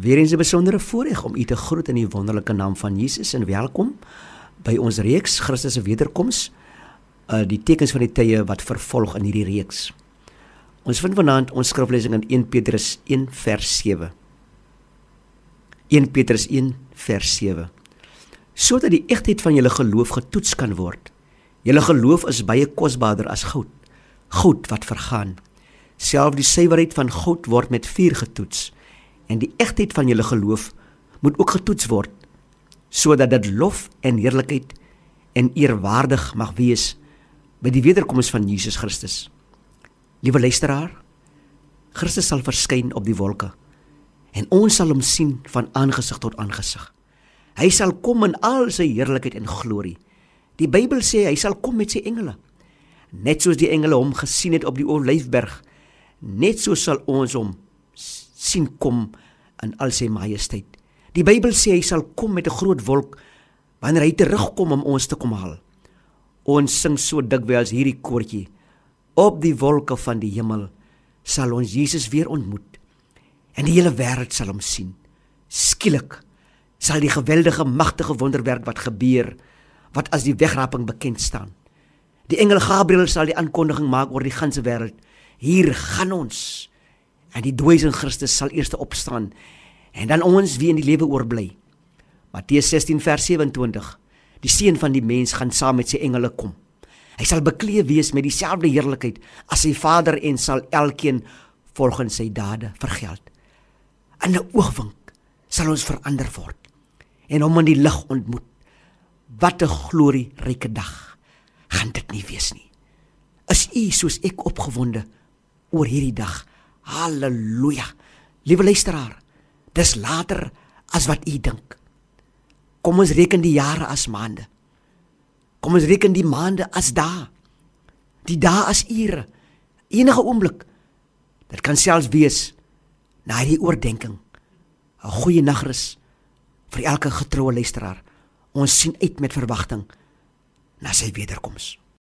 Weereens 'n besondere voorreg om u te groet in die wonderlike naam van Jesus en welkom by ons reeks Christus se wederkoms. Uh die tekens van die tye wat vervolg in hierdie reeks. Ons vind vanaand ons skriflesing in 1 Petrus 1 vers 7. 1 Petrus 1 vers 7. Sodat die egtheid van julle geloof getoets kan word. Julle geloof is baie kosbaarder as goud. Goud wat vergaan. Selfs die suiwerheid van goud word met vuur getoets en die egtheid van julle geloof moet ook getoets word sodat dit lof en heerlikheid en eerwaardig mag wees by die wederkoms van Jesus Christus. Liewe luisteraar, Christus sal verskyn op die wolke en ons sal hom sien van aangesig tot aangesig. Hy sal kom in al sy heerlikheid en glorie. Die Bybel sê hy sal kom met sy engele. Net soos die engele hom gesien het op die Olyfberg, net so sal ons hom sien kom in al sy majesteit. Die Bybel sê hy sal kom met 'n groot wolk wanneer hy terugkom om ons te kom haal. Ons sing so dikwels hierdie koortjie. Op die wolke van die hemel sal ons Jesus weer ontmoet. En die hele wêreld sal hom sien. Skielik sal die geweldige magtige wonderwerk wat gebeur wat as die wegraping bekend staan. Die engel Gabriël sal die aankondiging maak oor die ganse wêreld. Hier gaan ons en die dooies in Christus sal eers opstaan en dan ons wie in die lewe oorbly. Matteus 16 vers 27. Die seun van die mens gaan saam met sy engele kom. Hy sal bekleë wees met dieselfde heerlikheid as sy Vader en sal elkeen volgens sy dade vergeld. In 'n oogwink sal ons verander word en hom in die lig ontmoet. Wat 'n glorieryke dag gaan dit nie wees nie. Is u soos ek opgewonde oor hierdie dag? Halleluja. Liewe luisteraar, dis later as wat u dink. Kom ons reken die jare as maande. Kom ons reken die maande as dae. Die dae as ure. Enige oomblik. Dit kan selfs wees na die oordeenking. 'n Goeie nagrus vir elke getroue luisteraar. Ons sien uit met verwagting na sy wederkoms.